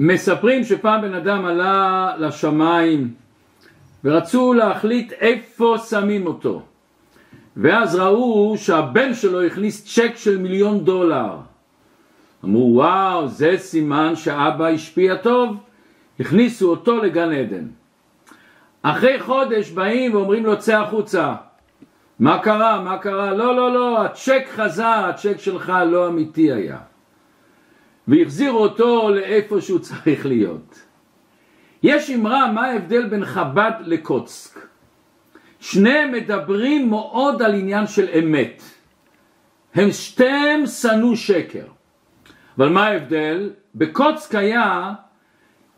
מספרים שפעם בן אדם עלה לשמיים ורצו להחליט איפה שמים אותו. ואז ראו שהבן שלו הכניס צ'ק של מיליון דולר. אמרו וואו זה סימן שאבא השפיע טוב. הכניסו אותו לגן עדן. אחרי חודש באים ואומרים לו צא החוצה. מה קרה? מה קרה? לא לא לא הצ'ק חזר הצ'ק שלך לא אמיתי היה והחזירו אותו לאיפה שהוא צריך להיות. יש אמרה מה ההבדל בין חב"ד לקוצק? שניהם מדברים מאוד על עניין של אמת. הם שתיהם שנאו שקר. אבל מה ההבדל? בקוצק היה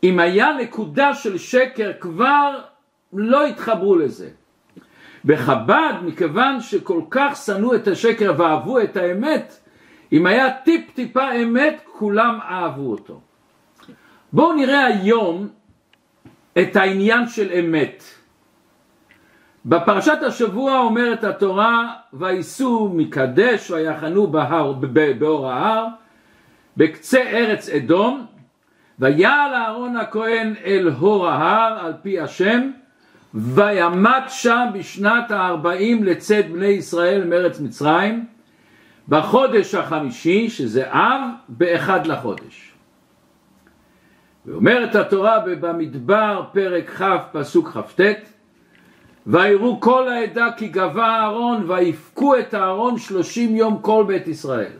אם היה נקודה של שקר כבר לא התחברו לזה. בחב"ד מכיוון שכל כך שנאו את השקר ואהבו את האמת אם היה טיפ טיפה אמת כולם אהבו אותו. בואו נראה היום את העניין של אמת. בפרשת השבוע אומרת התורה וייסעו מקדש ויחנו בהר, באור ההר בקצה ארץ אדום ויעל אהרון הכהן אל הור ההר על פי השם וימת שם בשנת הארבעים לצאת בני ישראל מארץ מצרים בחודש החמישי שזה אב באחד לחודש. ואומרת התורה במדבר פרק כ' פסוק כ"ט ויראו כל העדה כי גבה אהרון ויפקו את אהרון שלושים יום כל בית ישראל.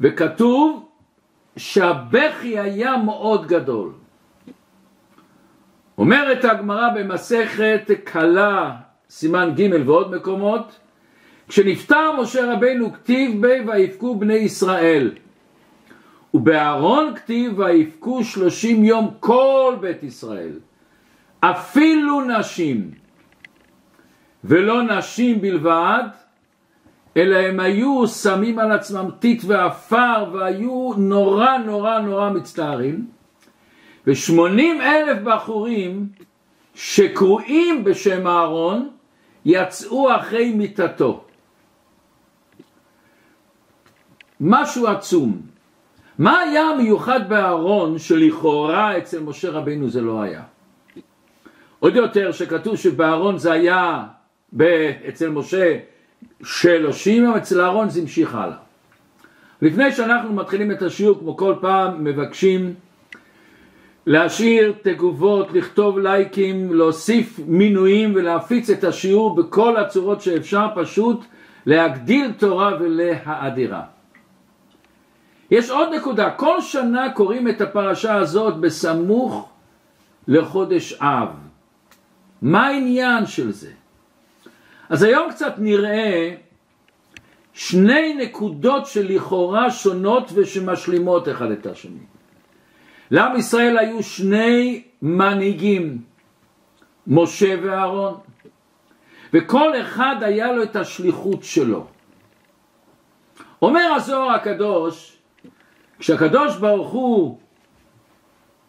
וכתוב שהבכי היה מאוד גדול. אומרת הגמרא במסכת קלה סימן ג' ועוד מקומות כשנפטר משה רבנו כתיב בי ויבכו בני ישראל. ובאהרון כתיב ויבכו שלושים יום כל בית ישראל. אפילו נשים. ולא נשים בלבד אלא הם היו שמים על עצמם טיט ועפר והיו נורא נורא נורא מצטערים. ושמונים אלף בחורים שקרואים בשם אהרון יצאו אחרי מיתתו משהו עצום מה היה המיוחד באהרון שלכאורה אצל משה רבינו זה לא היה עוד יותר שכתוב שבאהרון זה היה אצל משה שלושים יום, אצל אהרון זה המשיך הלאה. לפני שאנחנו מתחילים את השיעור, כמו כל פעם, מבקשים להשאיר תגובות, לכתוב לייקים, להוסיף מינויים ולהפיץ את השיעור בכל הצורות שאפשר, פשוט להגדיל תורה ולהאדירה. יש עוד נקודה, כל שנה קוראים את הפרשה הזאת בסמוך לחודש אב. מה העניין של זה? אז היום קצת נראה שני נקודות שלכאורה שונות ושמשלימות אחד את השני. לעם ישראל היו שני מנהיגים, משה ואהרון, וכל אחד היה לו את השליחות שלו. אומר הזוהר הקדוש, כשהקדוש ברוך הוא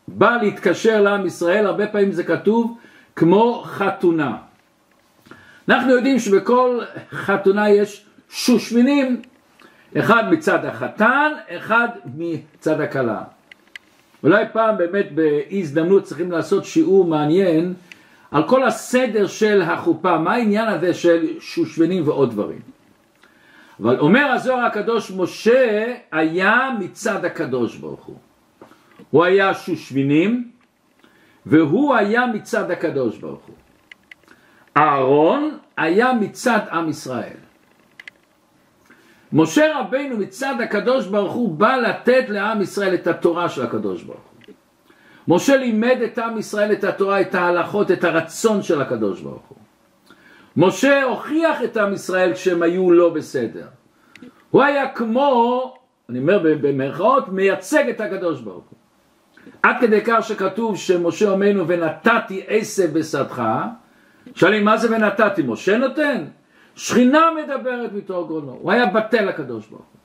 בא להתקשר לעם ישראל, הרבה פעמים זה כתוב כמו חתונה. אנחנו יודעים שבכל חתונה יש שושמינים, אחד מצד החתן, אחד מצד הכלה. אולי פעם באמת בהזדמנות צריכים לעשות שיעור מעניין על כל הסדר של החופה, מה העניין הזה של שושבינים ועוד דברים. אבל אומר הזוהר הקדוש, משה היה מצד הקדוש ברוך הוא. הוא היה שושבינים והוא היה מצד הקדוש ברוך הוא. אהרון היה מצד עם ישראל. משה רבינו מצד הקדוש ברוך הוא בא לתת לעם ישראל את התורה של הקדוש ברוך הוא. משה לימד את עם ישראל את התורה, את ההלכות, את הרצון של הקדוש ברוך הוא. משה הוכיח את עם ישראל כשהם היו לא בסדר. הוא היה כמו, אני אומר במרכאות, מייצג את הקדוש ברוך הוא. עד כדי כך שכתוב שמשה אומרנו ונתתי עשב בשדך, שואלים מה זה ונתתי, משה נותן? שכינה מדברת מתוך גרונו, הוא היה בטל הקדוש ברוך הוא.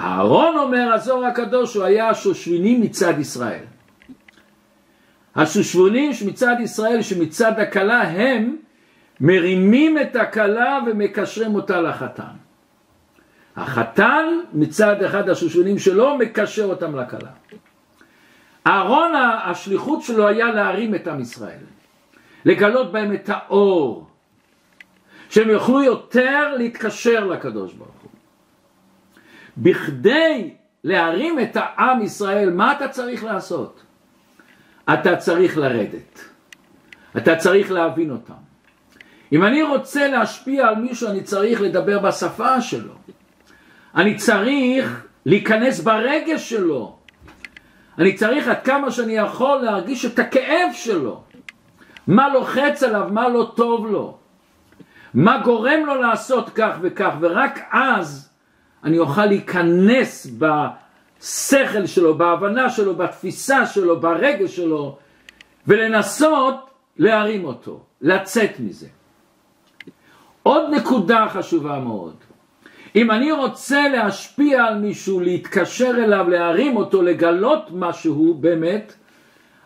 אהרון אומר הזוהר הקדוש הוא היה השושבינים מצד ישראל. השושבונים שמצד ישראל שמצד הכלה הם מרימים את הכלה ומקשרים אותה לחתן. החתן מצד אחד השושבינים שלו מקשר אותם לכלה. אהרון השליחות שלו היה להרים את עם ישראל, לגלות בהם את האור, שהם יוכלו יותר להתקשר לקדוש ברוך הוא. בכדי להרים את העם ישראל, מה אתה צריך לעשות? אתה צריך לרדת. אתה צריך להבין אותם. אם אני רוצה להשפיע על מישהו, אני צריך לדבר בשפה שלו. אני צריך להיכנס ברגש שלו. אני צריך עד כמה שאני יכול להרגיש את הכאב שלו. מה לוחץ עליו, מה לא טוב לו. מה גורם לו לעשות כך וכך, ורק אז אני אוכל להיכנס בשכל שלו, בהבנה שלו, בתפיסה שלו, ברגש שלו, ולנסות להרים אותו, לצאת מזה. עוד נקודה חשובה מאוד. אם אני רוצה להשפיע על מישהו, להתקשר אליו, להרים אותו, לגלות משהו באמת,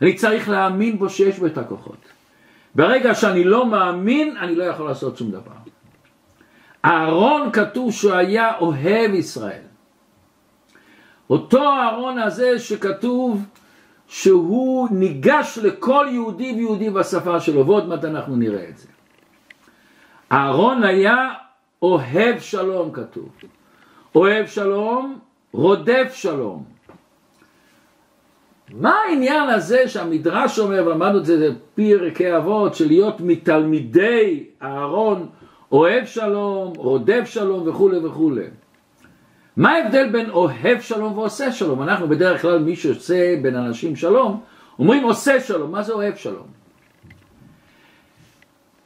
אני צריך להאמין בו שיש בו את הכוחות. ברגע שאני לא מאמין, אני לא יכול לעשות שום דבר. אהרון כתוב שהוא היה אוהב ישראל. אותו אהרון הזה שכתוב שהוא ניגש לכל יהודי ויהודי בשפה שלו, ועוד מעט אנחנו נראה את זה. אהרון היה אוהב שלום כתוב. אוהב שלום, רודף שלום. מה העניין הזה שהמדרש אומר, ולמדנו את זה בפי ערכי אבות, של להיות מתלמידי אהרון, אוהב שלום, רודף שלום וכולי וכולי. מה ההבדל בין אוהב שלום ועושה שלום? אנחנו בדרך כלל מי שעושה בין אנשים שלום, אומרים עושה שלום, מה זה אוהב שלום?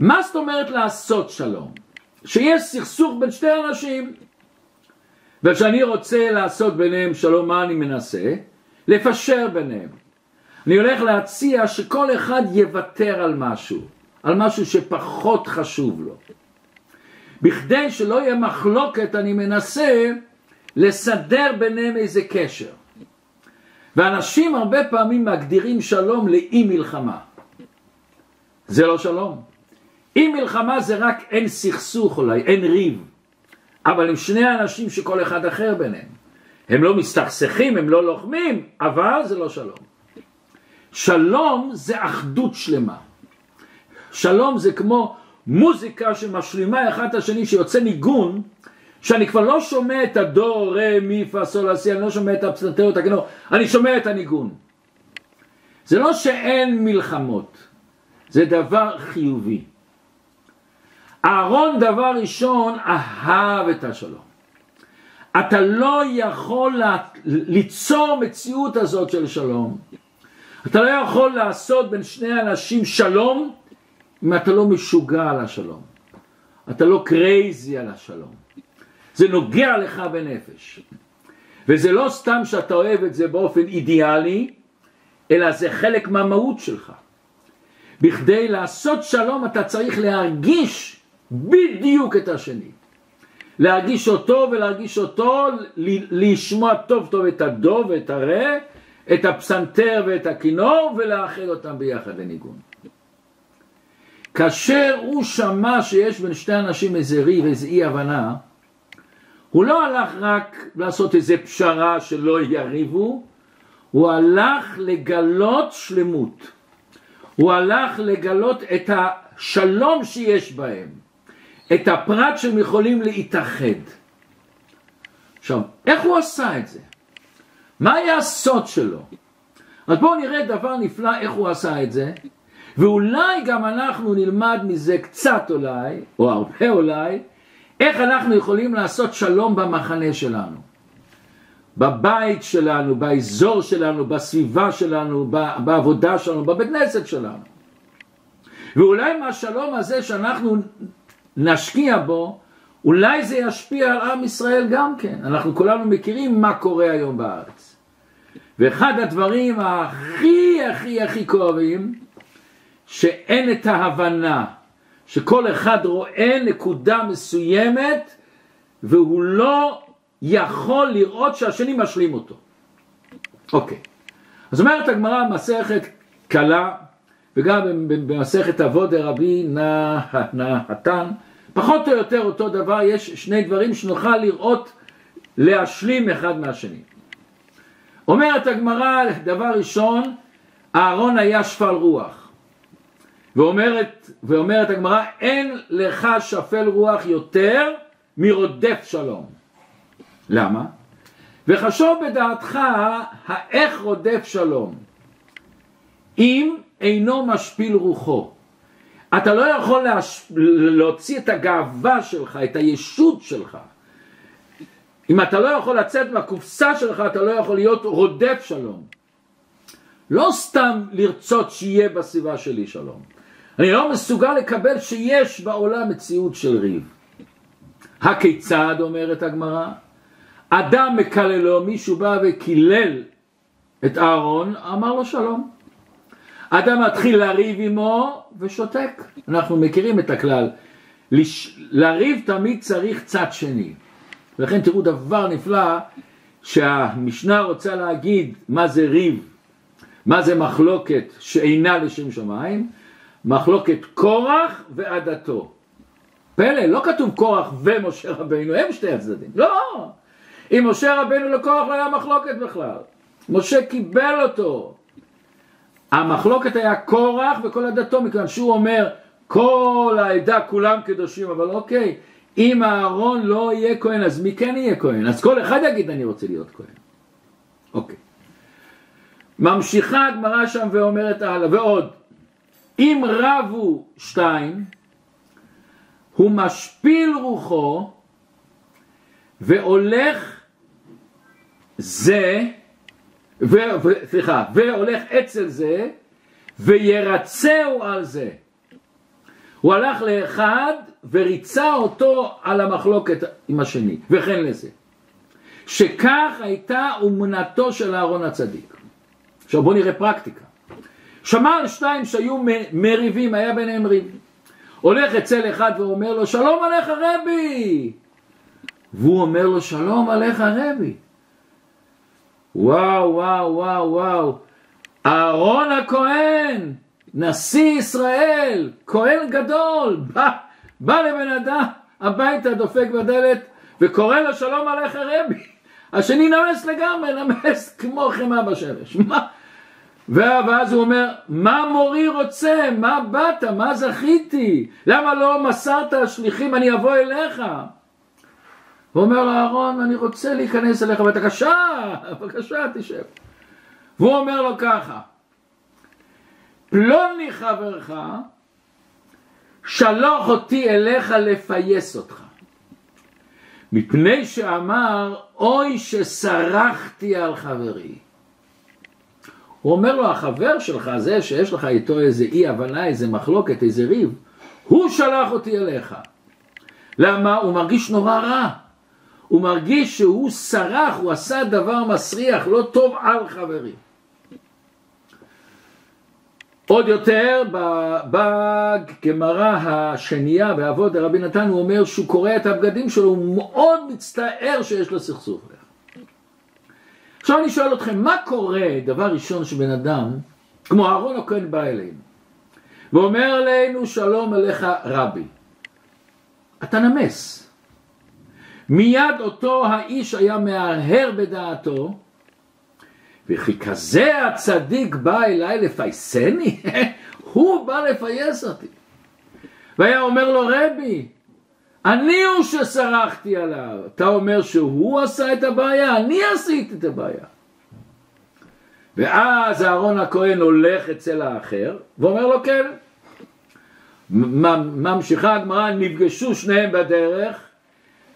מה זאת אומרת לעשות שלום? שיש סכסוך בין שתי אנשים וכשאני רוצה לעשות ביניהם שלום, מה אני מנסה? לפשר ביניהם. אני הולך להציע שכל אחד יוותר על משהו, על משהו שפחות חשוב לו. בכדי שלא יהיה מחלוקת אני מנסה לסדר ביניהם איזה קשר. ואנשים הרבה פעמים מגדירים שלום לאי מלחמה. זה לא שלום. אי מלחמה זה רק אין סכסוך אולי, אין ריב. אבל הם שני אנשים שכל אחד אחר ביניהם. הם לא מסתכסכים, הם לא לוחמים, אבל זה לא שלום. שלום זה אחדות שלמה. שלום זה כמו מוזיקה שמשלימה אחד את השני, שיוצא ניגון, שאני כבר לא שומע את הדו, רה, מי, פה, סול, אסי, אני לא שומע את הפסנתרות, אני שומע את הניגון. זה לא שאין מלחמות, זה דבר חיובי. אהרון דבר ראשון אהב את השלום. אתה לא יכול ליצור מציאות הזאת של שלום. אתה לא יכול לעשות בין שני אנשים שלום אם אתה לא משוגע על השלום. אתה לא קרייזי על השלום. זה נוגע לך בנפש. וזה לא סתם שאתה אוהב את זה באופן אידיאלי, אלא זה חלק מהמהות שלך. בכדי לעשות שלום אתה צריך להרגיש בדיוק את השני. להרגיש אותו ולהרגיש אותו, לשמוע טוב טוב את הדו ואת הרה, את הפסנתר ואת הכינור ולאחד אותם ביחד לניגון. כאשר הוא שמע שיש בין שתי אנשים איזה ריב, איזה אי הבנה, הוא לא הלך רק לעשות איזה פשרה שלא יריבו, הוא הלך לגלות שלמות. הוא הלך לגלות את השלום שיש בהם. את הפרט שהם יכולים להתאחד. עכשיו, איך הוא עשה את זה? מה היה הסוד שלו? אז בואו נראה דבר נפלא איך הוא עשה את זה, ואולי גם אנחנו נלמד מזה קצת אולי, או הרבה אולי, איך אנחנו יכולים לעשות שלום במחנה שלנו. בבית שלנו, באזור שלנו, בסביבה שלנו, בעבודה שלנו, בבית כנסת שלנו. ואולי מהשלום הזה שאנחנו נשקיע בו, אולי זה ישפיע על עם ישראל גם כן. אנחנו כולנו מכירים מה קורה היום בארץ. ואחד הדברים הכי הכי הכי כואבים, שאין את ההבנה, שכל אחד רואה נקודה מסוימת והוא לא יכול לראות שהשני משלים אותו. אוקיי. אז אומרת הגמרא מסכת קלה, וגם במסכת אבות דרבי נתן, פחות או יותר אותו דבר, יש שני דברים שנוכל לראות להשלים אחד מהשני. אומרת הגמרא, דבר ראשון, אהרון היה שפל רוח. ואומרת, ואומרת הגמרא, אין לך שפל רוח יותר מרודף שלום. למה? וחשוב בדעתך האיך רודף שלום. אם אינו משפיל רוחו. אתה לא יכול להש... להוציא את הגאווה שלך, את הישות שלך. אם אתה לא יכול לצאת מהקופסה שלך, אתה לא יכול להיות רודף שלום. לא סתם לרצות שיהיה בסביבה שלי שלום. אני לא מסוגל לקבל שיש בעולם מציאות של ריב. הכיצד, אומרת הגמרא? אדם מקללו, מישהו בא וקילל את אהרון, אמר לו שלום. אדם מתחיל לריב עמו ושותק. אנחנו מכירים את הכלל. לש... לריב תמיד צריך צד שני. ולכן תראו דבר נפלא שהמשנה רוצה להגיד מה זה ריב, מה זה מחלוקת שאינה לשם שמיים, מחלוקת קורח ועדתו. פלא, לא כתוב קורח ומשה רבינו, הם שתי הצדדים. לא! אם משה רבינו לקורח לא היה מחלוקת בכלל. משה קיבל אותו. המחלוקת היה קורח וכל עדתו, מכיוון שהוא אומר כל העדה כולם קדושים, אבל אוקיי, אם אהרון לא יהיה כהן, אז מי כן יהיה כהן? אז כל אחד יגיד אני רוצה להיות כהן. אוקיי. ממשיכה הגמרא שם ואומרת הלאה, ועוד, אם רבו שתיים, הוא משפיל רוחו והולך זה, ו, ו, סליחה, והולך אצל זה וירצהו על זה. הוא הלך לאחד וריצה אותו על המחלוקת עם השני, וכן לזה. שכך הייתה אמונתו של אהרון הצדיק. עכשיו בואו נראה פרקטיקה. שמע על שתיים שהיו מריבים, היה ביניהם ריב. הולך אצל אחד ואומר לו, שלום עליך רבי! והוא אומר לו, שלום עליך רבי. וואו, וואו, וואו, וואו. אהרון הכהן, נשיא ישראל, כהן גדול, בא, בא לבן אדם הביתה, דופק בדלת וקורא לו שלום עליך רבי. השני נמס לגמרי, נמס כמו חמאה בשמש. מה? ואז הוא אומר, מה מורי רוצה? מה באת? מה זכיתי? למה לא מסרת שליחים? אני אבוא אליך. הוא אומר לו, אהרון, אני רוצה להיכנס אליך, בבקשה, בבקשה, תשב. והוא אומר לו ככה, פלוני חברך, שלוח אותי אליך לפייס אותך. מפני שאמר, אוי שסרחתי על חברי. הוא אומר לו, החבר שלך, זה שיש לך איתו איזה אי הבנה, איזה מחלוקת, איזה ריב, הוא שלח אותי אליך. למה? הוא מרגיש נורא רע. הוא מרגיש שהוא סרח, הוא עשה דבר מסריח, לא טוב על חברי. עוד יותר, בגמרא השנייה, באבות רבי נתן, הוא אומר שהוא קורע את הבגדים שלו, הוא מאוד מצטער שיש לו סכסוך. עכשיו אני שואל אתכם, מה קורה, דבר ראשון שבן אדם, כמו אהרון הכהן בא אלינו, ואומר אלינו שלום עליך רבי, אתה נמס. מיד אותו האיש היה מהרהר בדעתו, וכי כזה הצדיק בא אליי לפייסני? הוא בא לפייס אותי. והיה אומר לו רבי, אני הוא שסרחתי עליו. אתה אומר שהוא עשה את הבעיה, אני עשיתי את הבעיה. ואז אהרון הכהן הולך אצל האחר ואומר לו כן. ממשיכה הגמרא, נפגשו שניהם בדרך,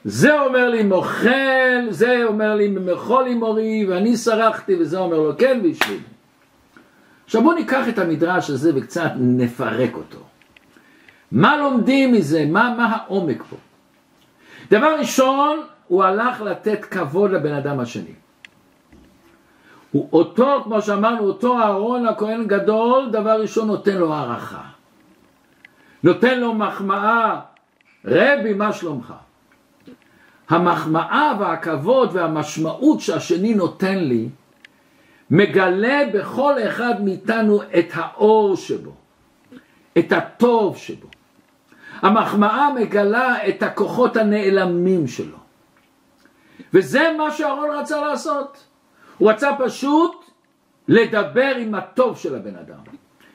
זה אומר לי מוכל, זה אומר לי מחול עם מורי, ואני סרחתי, וזה אומר לו כן בשביל. עכשיו בואו ניקח את המדרש הזה וקצת נפרק אותו. מה לומדים מזה? מה, מה העומק פה? דבר ראשון, הוא הלך לתת כבוד לבן אדם השני. הוא אותו, כמו שאמרנו, אותו אהרון הכהן גדול, דבר ראשון נותן לו הערכה. נותן לו מחמאה, רבי, מה שלומך? המחמאה והכבוד והמשמעות שהשני נותן לי, מגלה בכל אחד מאיתנו את האור שבו, את הטוב שבו. המחמאה מגלה את הכוחות הנעלמים שלו. וזה מה שאהרון רצה לעשות. הוא רצה פשוט לדבר עם הטוב של הבן אדם,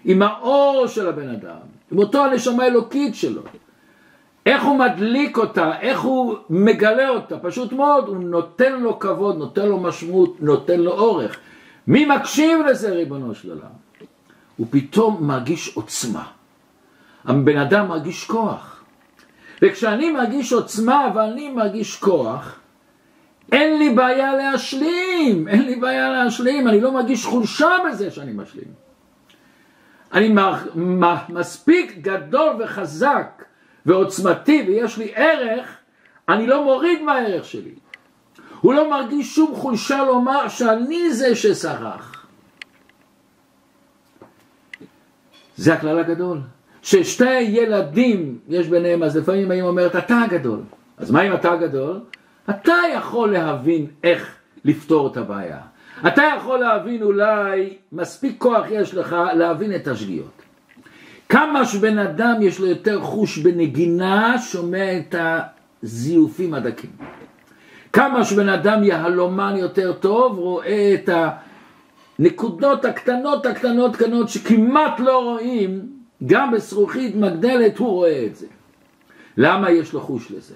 עם האור של הבן אדם, עם אותו הנשמה האלוקית שלו. איך הוא מדליק אותה, איך הוא מגלה אותה, פשוט מאוד, הוא נותן לו כבוד, נותן לו משמעות, נותן לו אורך. מי מקשיב לזה ריבונו של עולם? הוא פתאום מרגיש עוצמה. הבן אדם מרגיש כוח. וכשאני מרגיש עוצמה ואני מרגיש כוח, אין לי בעיה להשלים, אין לי בעיה להשלים, אני לא מרגיש חולשה בזה שאני משלים. אני מספיק גדול וחזק ועוצמתי ויש לי ערך, אני לא מוריד מהערך שלי. הוא לא מרגיש שום חולשה לומר שאני זה שסרח. זה הכלל הגדול. ששתי ילדים יש ביניהם, אז לפעמים האמא אומרת, אתה הגדול. אז מה אם אתה הגדול? אתה יכול להבין איך לפתור את הבעיה. אתה יכול להבין אולי, מספיק כוח יש לך להבין את השגיאות. כמה שבן אדם יש לו יותר חוש בנגינה, שומע את הזיופים הדקים. כמה שבן אדם יהלומן יותר טוב, רואה את הנקודות הקטנות הקטנות קטנות שכמעט לא רואים, גם בזכוכית מגדלת הוא רואה את זה. למה יש לו חוש לזה?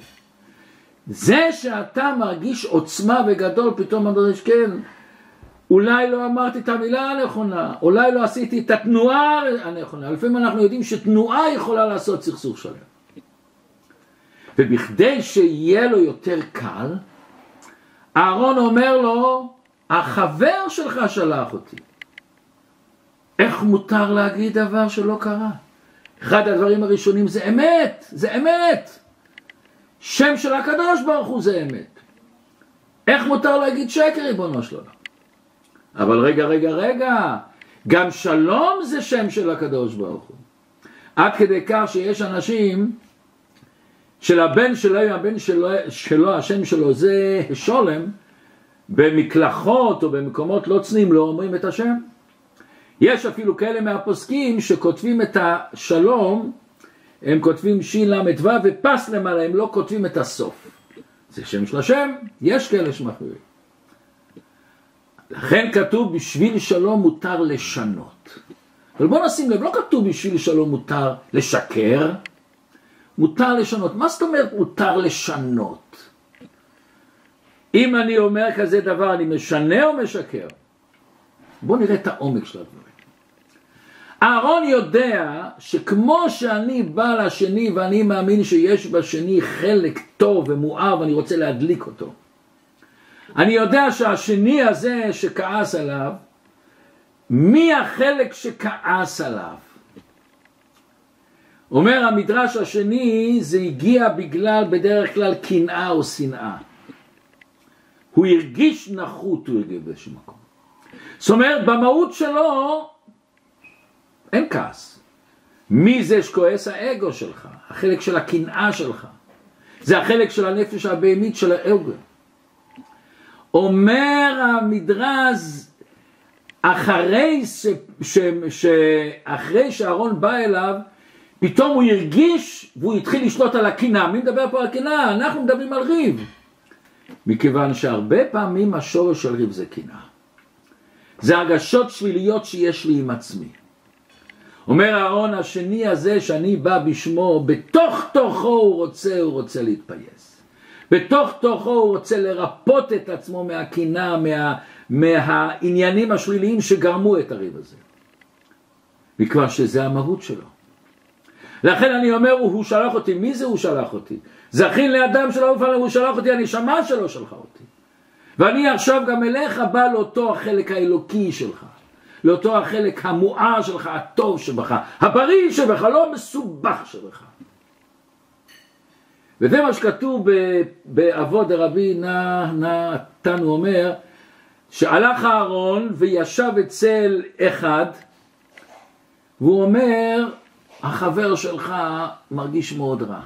זה שאתה מרגיש עוצמה וגדול, פתאום אתה אומר, כן, אולי לא אמרתי את המילה הנכונה, אולי לא עשיתי את התנועה הנכונה. לפעמים אנחנו יודעים שתנועה יכולה לעשות סכסוך שלם. ובכדי שיהיה לו יותר קל, אהרון אומר לו, החבר שלך שלח אותי. איך מותר להגיד דבר שלא קרה? אחד הדברים הראשונים זה אמת, זה אמת. שם של הקדוש ברוך הוא זה אמת. איך מותר להגיד שקר ריבונו של עולם? אבל רגע, רגע, רגע, גם שלום זה שם של הקדוש ברוך הוא. עד כדי כך שיש אנשים שלבן שלו, הבן שלו, שלו, השם שלו זה שולם, במקלחות או במקומות לא צנועים לא אומרים את השם. יש אפילו כאלה מהפוסקים שכותבים את השלום, הם כותבים של"ו ופס למעלה, הם לא כותבים את הסוף. זה שם של השם, יש כאלה שמחמירים. לכן כתוב בשביל שלום מותר לשנות. אבל בוא נשים לב, לא כתוב בשביל שלום מותר לשקר, מותר לשנות. מה זאת אומרת מותר לשנות? אם אני אומר כזה דבר, אני משנה או משקר? בואו נראה את העומק של הדברים. אהרון יודע שכמו שאני בא לשני ואני מאמין שיש בשני חלק טוב ומואר ואני רוצה להדליק אותו, אני יודע שהשני הזה שכעס עליו, מי החלק שכעס עליו? אומר המדרש השני, זה הגיע בגלל בדרך כלל קנאה או שנאה. הוא הרגיש נחות, הוא הרגיש באיזשהו מקום. זאת אומרת, במהות שלו אין כעס. מי זה שכועס? האגו שלך, החלק של הקנאה שלך. זה החלק של הנפש הבהמית של האגו. אומר המדרז, אחרי, ש, ש, ש, אחרי שאהרון בא אליו, פתאום הוא הרגיש והוא התחיל לשלוט על הקנאה. מי מדבר פה על קנאה? אנחנו מדברים על ריב. מכיוון שהרבה פעמים השורש של ריב זה קנאה. זה הרגשות שליליות שיש לי עם עצמי. אומר אהרון השני הזה שאני בא בשמו, בתוך תוכו הוא רוצה, הוא רוצה להתפייס. בתוך תוכו הוא רוצה לרפות את עצמו מהקנאה, מה, מהעניינים השליליים שגרמו את הריב הזה. מכיוון שזה המהות שלו. לכן אני אומר, הוא שלח אותי. מי זה הוא שלח אותי? זכין לאדם שלא אופן, הוא שלח אותי, הנשמה שלו שלחה אותי. ואני עכשיו גם אליך בא לאותו החלק האלוקי שלך. לאותו החלק המואר שלך, הטוב שבך, הבריא שבך, לא מסובך שבך. וזה מה שכתוב באבות דרבי נתן, הוא אומר, שהלך אהרון וישב אצל אחד, והוא אומר, החבר שלך מרגיש מאוד רע.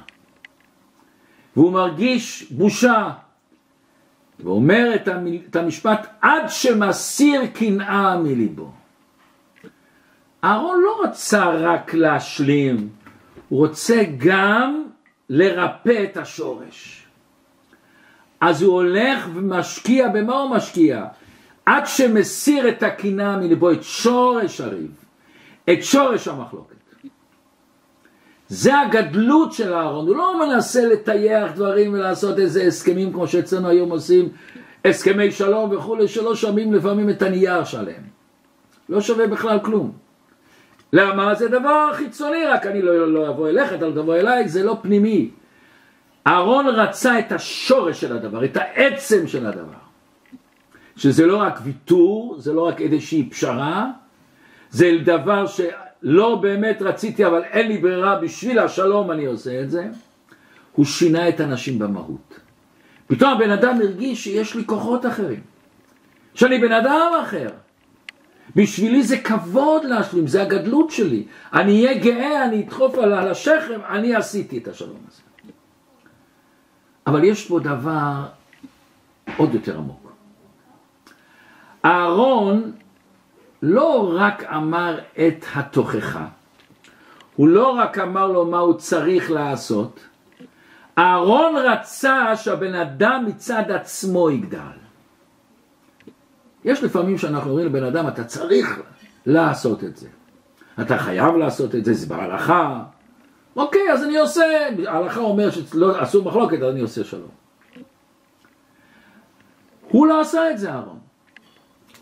והוא מרגיש בושה. ואומר את המשפט, עד שמסיר קנאה מליבו. אהרון לא רצה רק להשלים, הוא רוצה גם לרפא את השורש. אז הוא הולך ומשקיע, במה הוא משקיע? עד שמסיר את הקינה מלבו, את שורש הריב, את שורש המחלוקת. זה הגדלות של אהרון, הוא לא מנסה לטייח דברים ולעשות איזה הסכמים כמו שאצלנו היום עושים, הסכמי שלום וכולי, שלא שומעים לפעמים את הנייר שלהם. לא שווה בכלל כלום. למה? זה דבר חיצוני, רק אני לא, לא אבוא אליך, אתה לא תבוא אליי, זה לא פנימי. אהרון רצה את השורש של הדבר, את העצם של הדבר. שזה לא רק ויתור, זה לא רק איזושהי פשרה, זה דבר שלא באמת רציתי, אבל אין לי ברירה, בשביל השלום אני עושה את זה. הוא שינה את הנשים במהות. פתאום הבן אדם הרגיש שיש לי כוחות אחרים, שאני בן אדם אחר. בשבילי זה כבוד להשלים, זה הגדלות שלי. אני אהיה גאה, אני אדחוף על השכם, אני עשיתי את השלום הזה. אבל יש פה דבר עוד יותר עמוק. אהרון לא רק אמר את התוכחה, הוא לא רק אמר לו מה הוא צריך לעשות, אהרון רצה שהבן אדם מצד עצמו יגדל. יש לפעמים שאנחנו אומרים לבן אדם, אתה צריך לעשות את זה. אתה חייב לעשות את זה, זה בהלכה. אוקיי, אז אני עושה, ההלכה אומר שלא אסור מחלוקת, אז אני עושה שלום. הוא לא עשה את זה, אהרון.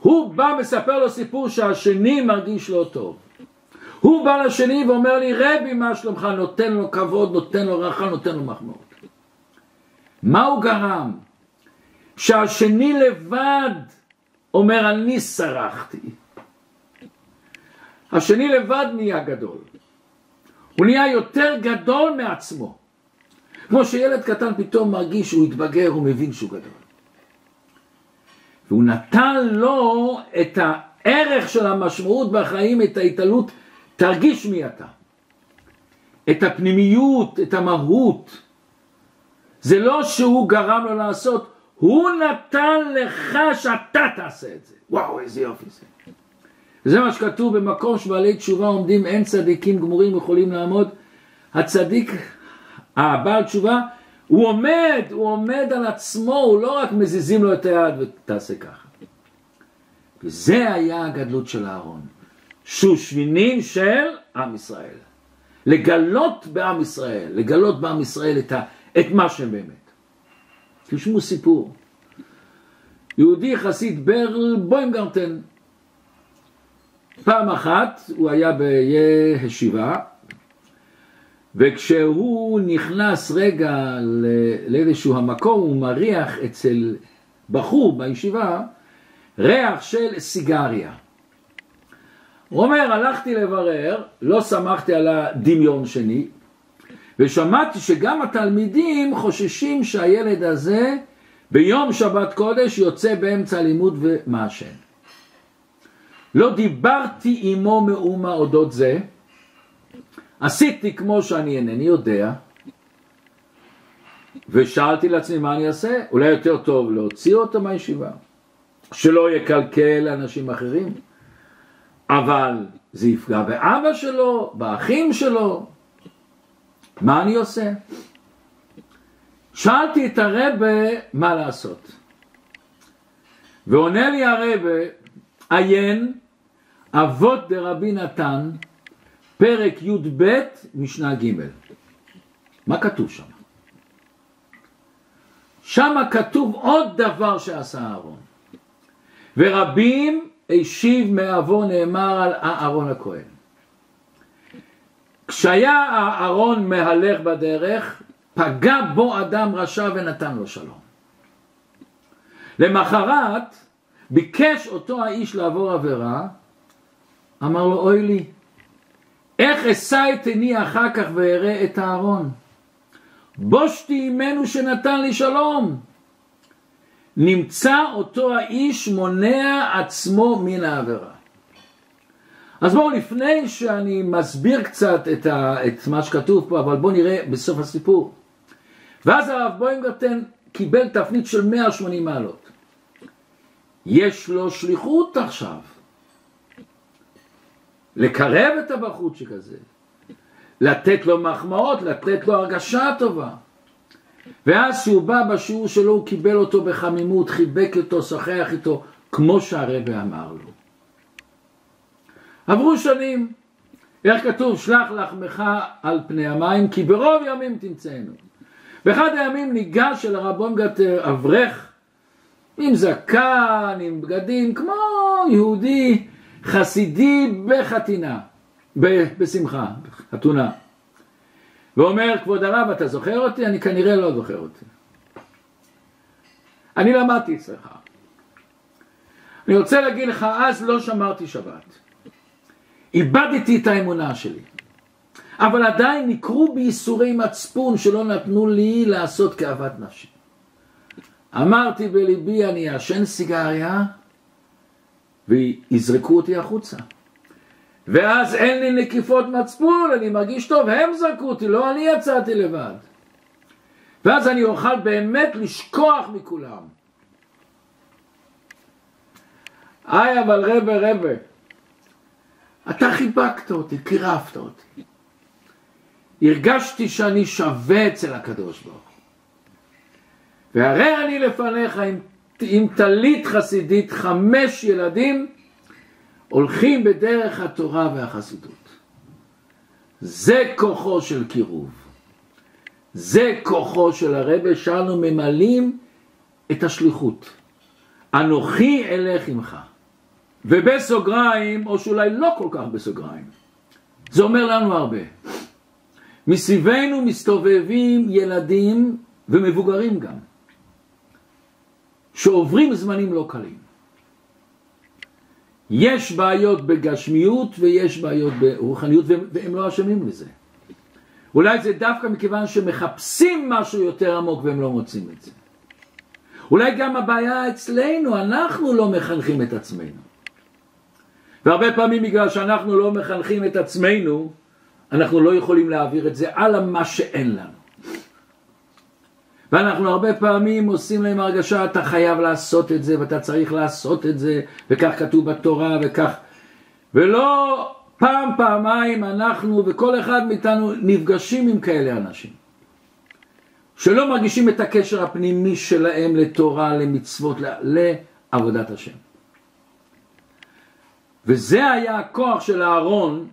הוא בא מספר לו סיפור שהשני מרגיש לא טוב. הוא בא לשני ואומר לי, רבי, מה שלומך? נותן לו כבוד, נותן לו רחה, נותן לו מחמאות. מה הוא גרם? שהשני לבד אומר, אני סרחתי. השני לבד נהיה גדול. הוא נהיה יותר גדול מעצמו. כמו שילד קטן פתאום מרגיש שהוא התבגר, הוא מבין שהוא גדול. והוא נתן לו את הערך של המשמעות בחיים, את ההתעלות, תרגיש מי אתה. את הפנימיות, את המהות. זה לא שהוא גרם לו לעשות, הוא נתן לך שאתה תעשה את זה. וואו, איזה יופי זה. זה מה שכתוב במקום שבעלי תשובה עומדים, אין צדיקים גמורים יכולים לעמוד. הצדיק, הבעל תשובה, הוא עומד, הוא עומד על עצמו, הוא לא רק מזיזים לו את היד ותעשה ככה. וזה היה הגדלות של אהרון. שושבינים של עם ישראל. לגלות בעם ישראל, לגלות בעם ישראל את, ה, את מה שהם באמת. תשמעו סיפור. יהודי חסיד ברל בוימגרטן, פעם אחת הוא היה בישיבה, וכשהוא נכנס רגע לאיזשהו המקום, הוא מריח אצל בחור בישיבה ריח של סיגריה. הוא אומר, הלכתי לברר, לא שמחתי על הדמיון שני, ושמעתי שגם התלמידים חוששים שהילד הזה ביום שבת קודש יוצא באמצע הלימוד ומעשן. לא דיברתי עמו מאומה אודות זה, עשיתי כמו שאני אינני יודע, ושאלתי לעצמי מה אני אעשה, אולי יותר טוב להוציא אותו מהישיבה, שלא יקלקל אנשים אחרים, אבל זה יפגע באבא שלו, באחים שלו, מה אני עושה? שאלתי את הרבה מה לעשות. ועונה לי הרבה, עיין אבות דרבי נתן, פרק י"ב, משנה ג'. מה כתוב שם? שם כתוב עוד דבר שעשה אהרון. ורבים השיב מאבו נאמר על אהרון הכהן. כשהיה אהרון מהלך בדרך, פגע בו אדם רשע ונתן לו שלום. למחרת ביקש אותו האיש לעבור עבירה, אמר לו אוי לי, איך אשא את עיני אחר כך ואראה את אהרון? בושתי עמנו שנתן לי שלום. נמצא אותו האיש מונע עצמו מן העבירה. אז בואו לפני שאני מסביר קצת את, ה, את מה שכתוב פה, אבל בואו נראה בסוף הסיפור. ואז הרב בוינגרטן קיבל תפנית של 180 מעלות. יש לו שליחות עכשיו. לקרב את הבחורצ'יק הזה, לתת לו מחמאות, לתת לו הרגשה טובה. ואז כשהוא בא בשיעור שלו הוא קיבל אותו בחמימות, חיבק אותו, שוחח איתו, כמו שהרבא אמר לו. עברו שנים, איך כתוב? שלח לחמך על פני המים, כי ברוב ימים תמצאנו. באחד הימים ניגש אל הרבון גתר אברך עם זקן, עם בגדים, כמו יהודי חסידי בחתינה, בשמחה, חתונה. ואומר, כבוד הרב, אתה זוכר אותי? אני כנראה לא זוכר אותי. אני למדתי אצלך. אני רוצה להגיד לך, אז לא שמרתי שבת. איבדתי את האמונה שלי. אבל עדיין נקרו בייסורי מצפון שלא נתנו לי לעשות כאוות נפשי. אמרתי בליבי אני אעשן סיגריה ויזרקו אותי החוצה. ואז אין לי נקיפות מצפון, אני מרגיש טוב, הם זרקו אותי, לא אני יצאתי לבד. ואז אני אוכל באמת לשכוח מכולם. היי אבל רבה רבה, אתה חיבקת אותי, קירבת אותי. הרגשתי שאני שווה אצל הקדוש ברוך הוא. והרי אני לפניך עם, עם טלית חסידית, חמש ילדים הולכים בדרך התורה והחסידות. זה כוחו של קירוב. זה כוחו של הרבה שאנו ממלאים את השליחות. אנוכי אלך עמך. ובסוגריים, או שאולי לא כל כך בסוגריים, זה אומר לנו הרבה. מסביבנו מסתובבים ילדים ומבוגרים גם, שעוברים זמנים לא קלים. יש בעיות בגשמיות ויש בעיות ברוחניות והם לא אשמים לזה. אולי זה דווקא מכיוון שמחפשים משהו יותר עמוק והם לא מוצאים את זה. אולי גם הבעיה אצלנו, אנחנו לא מחנכים את עצמנו. והרבה פעמים בגלל שאנחנו לא מחנכים את עצמנו, אנחנו לא יכולים להעביר את זה על מה שאין לנו. ואנחנו הרבה פעמים עושים להם הרגשה, אתה חייב לעשות את זה, ואתה צריך לעשות את זה, וכך כתוב בתורה, וכך... ולא פעם, פעמיים אנחנו, וכל אחד מאיתנו, נפגשים עם כאלה אנשים. שלא מרגישים את הקשר הפנימי שלהם לתורה, למצוות, לעבודת השם. וזה היה הכוח של אהרון,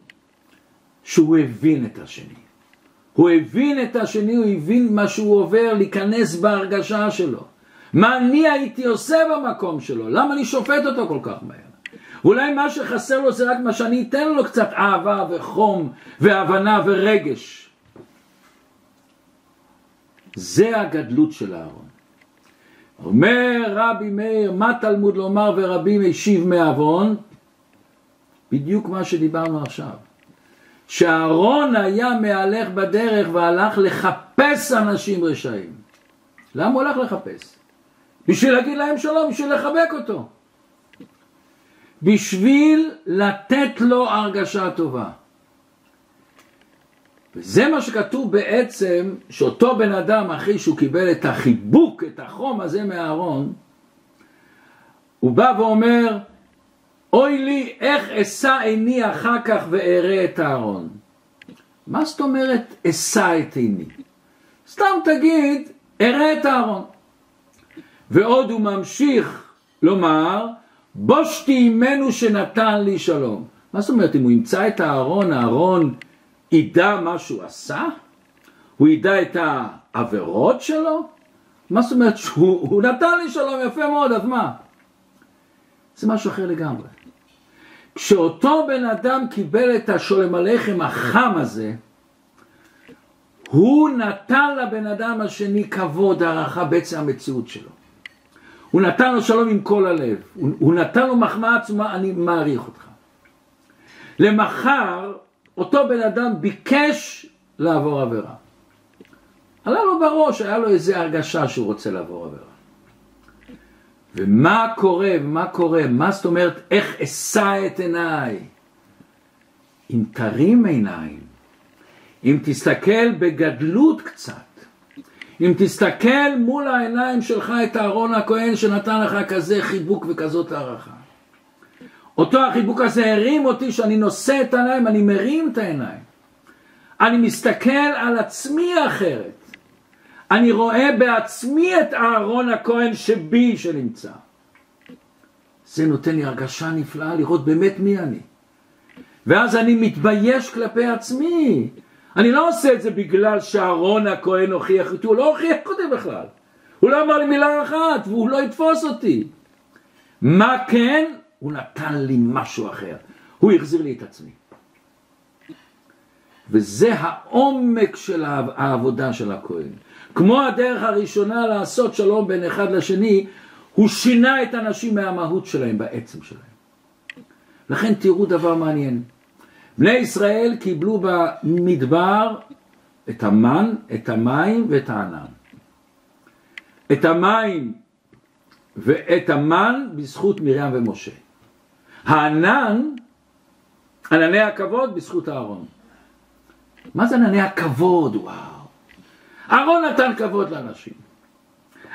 שהוא הבין את השני. הוא הבין את השני, הוא הבין מה שהוא עובר, להיכנס בהרגשה שלו. מה אני הייתי עושה במקום שלו? למה אני שופט אותו כל כך מהר? אולי מה שחסר לו זה רק מה שאני אתן לו קצת אהבה וחום והבנה ורגש. זה הגדלות של אהרון. אומר רבי מאיר, מה תלמוד לומר ורבי משיב מעוון? בדיוק מה שדיברנו עכשיו. שאהרון היה מהלך בדרך והלך לחפש אנשים רשעים. למה הוא הלך לחפש? בשביל להגיד להם שלום, בשביל לחבק אותו. בשביל לתת לו הרגשה טובה. וזה מה שכתוב בעצם, שאותו בן אדם, אחרי שהוא קיבל את החיבוק, את החום הזה מהארון, הוא בא ואומר, אוי לי, איך אשא עיני אחר כך ואראה את הארון. מה זאת אומרת אשא את עיני? סתם תגיד, אראה את הארון. ועוד הוא ממשיך לומר, בושתי עמנו שנתן לי שלום. מה זאת אומרת, אם הוא ימצא את הארון, הארון ידע מה שהוא עשה? הוא ידע את העבירות שלו? מה זאת אומרת שהוא נתן לי שלום יפה מאוד, אז מה? זה משהו אחר לגמרי. כשאותו בן אדם קיבל את השולם הלחם החם הזה, הוא נתן לבן אדם השני כבוד, הערכה, בעצם המציאות שלו. הוא נתן לו שלום עם כל הלב, הוא, הוא נתן לו מחמאה עצומה, אני מעריך אותך. למחר, אותו בן אדם ביקש לעבור עבירה. עלה לו בראש, היה לו איזו הרגשה שהוא רוצה לעבור עבירה. ומה קורה, ומה קורה, מה זאת אומרת, איך אשא את עיניי? אם תרים עיניים, אם תסתכל בגדלות קצת, אם תסתכל מול העיניים שלך את אהרון הכהן שנתן לך כזה חיבוק וכזאת הערכה. אותו החיבוק הזה הרים אותי שאני נושא את העיניים, אני מרים את העיניים. אני מסתכל על עצמי אחרת. אני רואה בעצמי את אהרון הכהן שבי שנמצא. זה נותן לי הרגשה נפלאה לראות באמת מי אני. ואז אני מתבייש כלפי עצמי. אני לא עושה את זה בגלל שאהרון הכהן הוכיח אותי, הוא לא הוכיח אותי בכלל. הוא לא אמר לי מילה אחת והוא לא יתפוס אותי. מה כן? הוא נתן לי משהו אחר. הוא החזיר לי את עצמי. וזה העומק של העבודה של הכהן. כמו הדרך הראשונה לעשות שלום בין אחד לשני, הוא שינה את האנשים מהמהות שלהם, בעצם שלהם. לכן תראו דבר מעניין. בני ישראל קיבלו במדבר את המן, את המים ואת הענן. את המים ואת המן בזכות מרים ומשה. הענן, ענני הכבוד בזכות אהרון. מה זה ענני הכבוד? וואו. אהרון נתן כבוד לאנשים.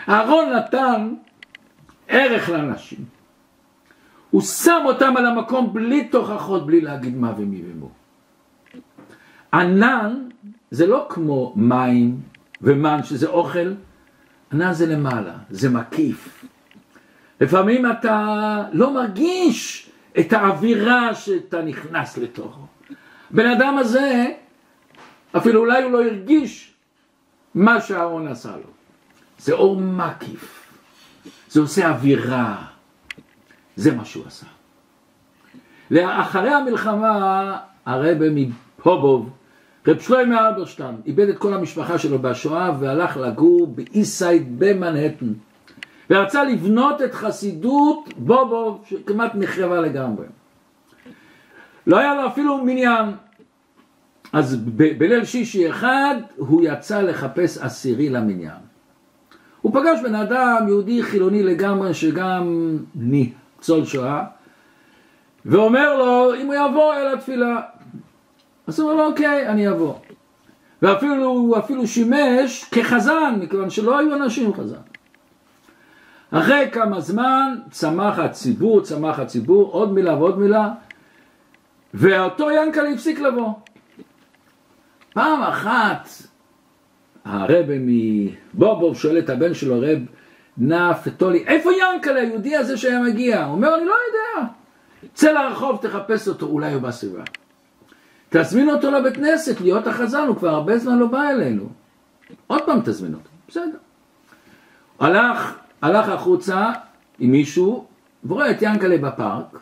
אהרון נתן ערך לאנשים. הוא שם אותם על המקום בלי תוכחות, בלי להגיד מה ומי ומו. ענן זה לא כמו מים ומן שזה אוכל, ענן זה למעלה, זה מקיף. לפעמים אתה לא מרגיש את האווירה שאתה נכנס לתוכו. בן אדם הזה, אפילו אולי הוא לא הרגיש מה שאהרון עשה לו. זה אור מקיף, זה עושה אווירה, זה מה שהוא עשה. לאחרי המלחמה, הרבי מפובוב, רב שלוימי אלברשטיין, איבד את כל המשפחה שלו בשואה והלך לגור באיסייד במנהטן. ורצה לבנות את חסידות בובוב שכמעט נחרבה לגמרי. לא היה לו אפילו מניין. אז בליל שישי אחד הוא יצא לחפש עשירי למניין. הוא פגש בן אדם יהודי חילוני לגמרי שגם ניצול שואה ואומר לו אם הוא יבוא אל התפילה אז הוא אומר לו אוקיי אני אבוא ואפילו הוא אפילו שימש כחזן מכיוון שלא היו אנשים חזן אחרי כמה זמן צמח הציבור, צמח הציבור, עוד מילה ועוד מילה, ואותו ינקלה הפסיק לבוא. פעם אחת הרב מבובוב שואל את הבן שלו, רב נפתולי, איפה ינקלה, היהודי הזה שהיה מגיע? הוא אומר, אני לא יודע. צא לרחוב, תחפש אותו, אולי הוא בסביבה. תזמין אותו לבית כנסת, להיות החזן, הוא כבר הרבה זמן לא בא אלינו. עוד פעם תזמין אותו, בסדר. הלך הלך החוצה עם מישהו ורואה את ינקלה בפארק,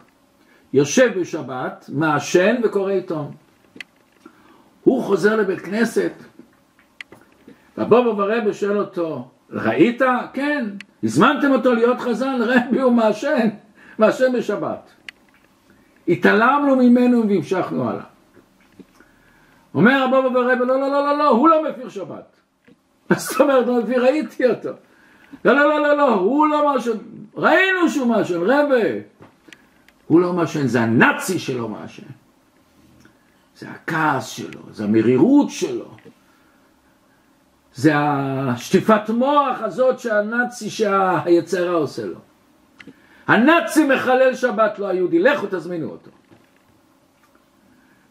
יושב בשבת, מעשן וקורא עיתון. הוא חוזר לבית כנסת, והבובו ברבא שואל אותו, ראית? כן. הזמנתם אותו להיות חזן? רבי הוא מעשן, מעשן בשבת. התעלמנו ממנו והמשכנו הלאה. אומר הבובו ברבא, לא, לא, לא, לא, לא, הוא לא מפיר שבת. זאת אומרת, מפיר, ראיתי אותו. לא, לא, לא, לא, לא, הוא לא מעשן, ראינו שהוא מעשן, רבה. הוא לא מעשן, זה הנאצי שלו מעשן. זה הכעס שלו, זה המרירות שלו. זה השטיפת מוח הזאת שהנאצי, שהיצרה עושה לו. הנאצי מחלל שבת לא היהודי, לכו תזמינו אותו.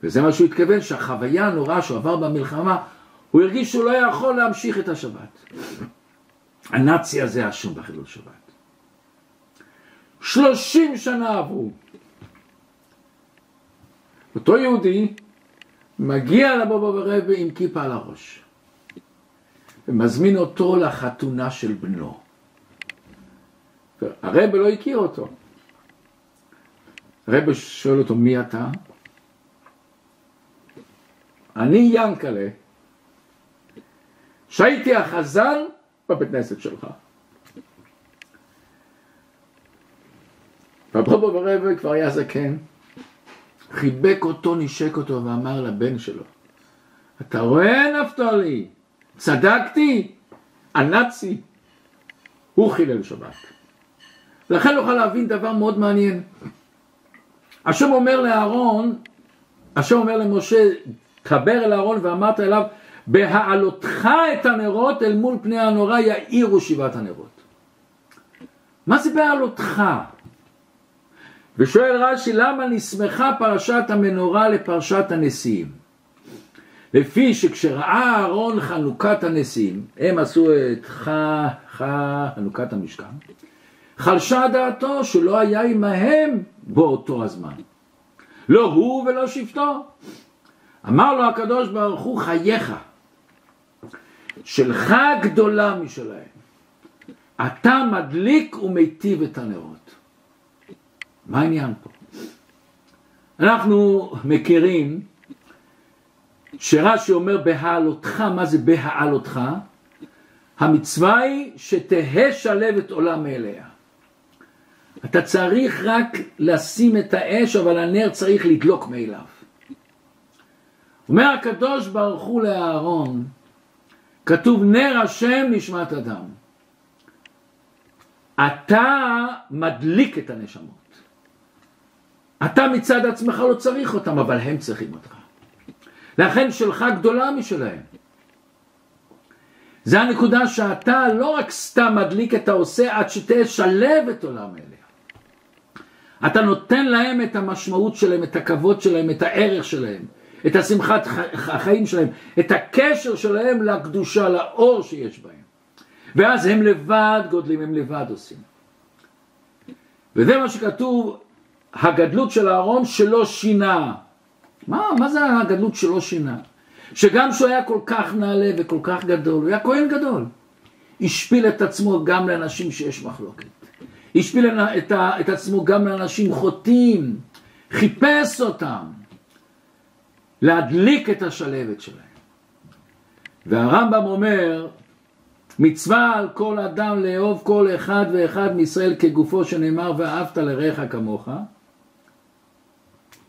וזה מה שהוא התכוון, שהחוויה הנוראה שהוא עבר במלחמה, הוא הרגיש שהוא לא יכול להמשיך את השבת. הנאצי הזה אשם בחילול שבת. שלושים שנה עברו. אותו יהודי מגיע לבובא ורבי עם כיפה על הראש ומזמין אותו לחתונה של בנו. הרבי לא הכיר אותו. הרבי שואל אותו מי אתה? אני ינקלה שהייתי החזן בבית כנסת שלך. והבובו ברבע כבר היה זקן, חיבק אותו, נשק אותו ואמר לבן שלו, אתה רואה נפתלי, צדקתי, הנאצי, הוא חילל שבת. לכן נוכל להבין דבר מאוד מעניין. השם אומר לאהרון, השם אומר למשה, דבר אל אהרון ואמרת אליו, בהעלותך את הנרות אל מול פני הנורא יאירו שבעת הנרות. מה זה בהעלותך? ושואל רש"י למה נסמכה פרשת המנורה לפרשת הנשיאים? לפי שכשראה אהרון חנוכת הנסים, הם עשו את ח... ח... חנוכת המשכן, חלשה דעתו שלא היה עמהם באותו הזמן. לא הוא ולא שבטו. אמר לו הקדוש ברוך הוא חייך, שלך גדולה משלהם. אתה מדליק ומיטיב את הנרות. מה העניין פה? אנחנו מכירים שרש"י אומר בהעלותך, מה זה בהעלותך? המצווה היא שתהא שלבת עולם מאליה. אתה צריך רק לשים את האש, אבל הנר צריך לדלוק מאליו. אומר הקדוש ברוך הוא לאהרון, כתוב נר השם נשמת אדם. אתה מדליק את הנשמות. אתה מצד עצמך לא צריך אותם, אבל הם צריכים אותך. לכן שלך גדולה משלהם. זה הנקודה שאתה לא רק סתם מדליק את העושה עד שתשלב את עולם אליה. אתה נותן להם את המשמעות שלהם, את הכבוד שלהם, את הערך שלהם, את השמחת החיים שלהם, את הקשר שלהם לקדושה, לאור שיש בהם. ואז הם לבד גודלים, הם לבד עושים. וזה מה שכתוב, הגדלות של אהרון שלא שינה. מה, מה זה הגדלות שלא שינה? שגם שהוא היה כל כך נעלה וכל כך גדול, הוא היה כהן גדול. השפיל את עצמו גם לאנשים שיש מחלוקת. השפיל את, את עצמו גם לאנשים חוטאים, חיפש אותם, להדליק את השלבת שלהם. והרמב"ם אומר, מצווה על כל אדם לאהוב כל אחד ואחד מישראל כגופו שנאמר ואהבת לרעך כמוך.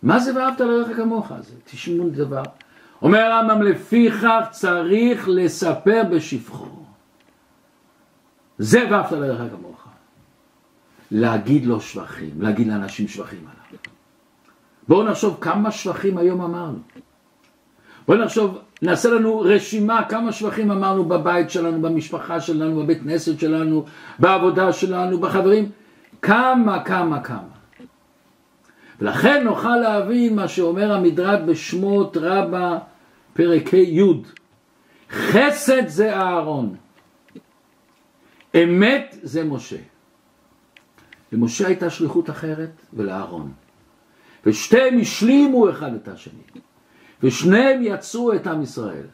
מה זה ואהבת לרעך כמוך? זה תשמעו דבר. אומר הרמב"ם לפיכך צריך לספר בשפחו. זה ואהבת לרעך כמוך. להגיד לו שבחים, להגיד לאנשים שבחים עליו. בואו נחשוב כמה שבחים היום אמרנו. בואו נחשוב, נעשה לנו רשימה כמה שבחים אמרנו בבית שלנו, במשפחה שלנו, בבית כנסת שלנו, בעבודה שלנו, בחברים. כמה, כמה, כמה. ולכן נוכל להבין מה שאומר המדרג בשמות רבה פרק ה' חסד זה אהרון, אמת זה משה. למשה הייתה שליחות אחרת ולאהרון. ושתיהם השלימו אחד את השני. ושניהם יצרו את עם ישראל.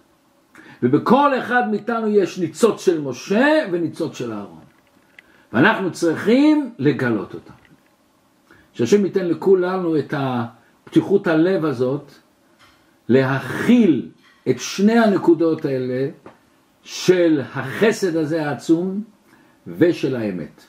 ובכל אחד מאיתנו יש ניצוץ של משה וניצוץ של אהרון. ואנחנו צריכים לגלות אותם. שהשם ייתן לכולנו את הפתיחות הלב הזאת להכיל את שני הנקודות האלה של החסד הזה העצום ושל האמת.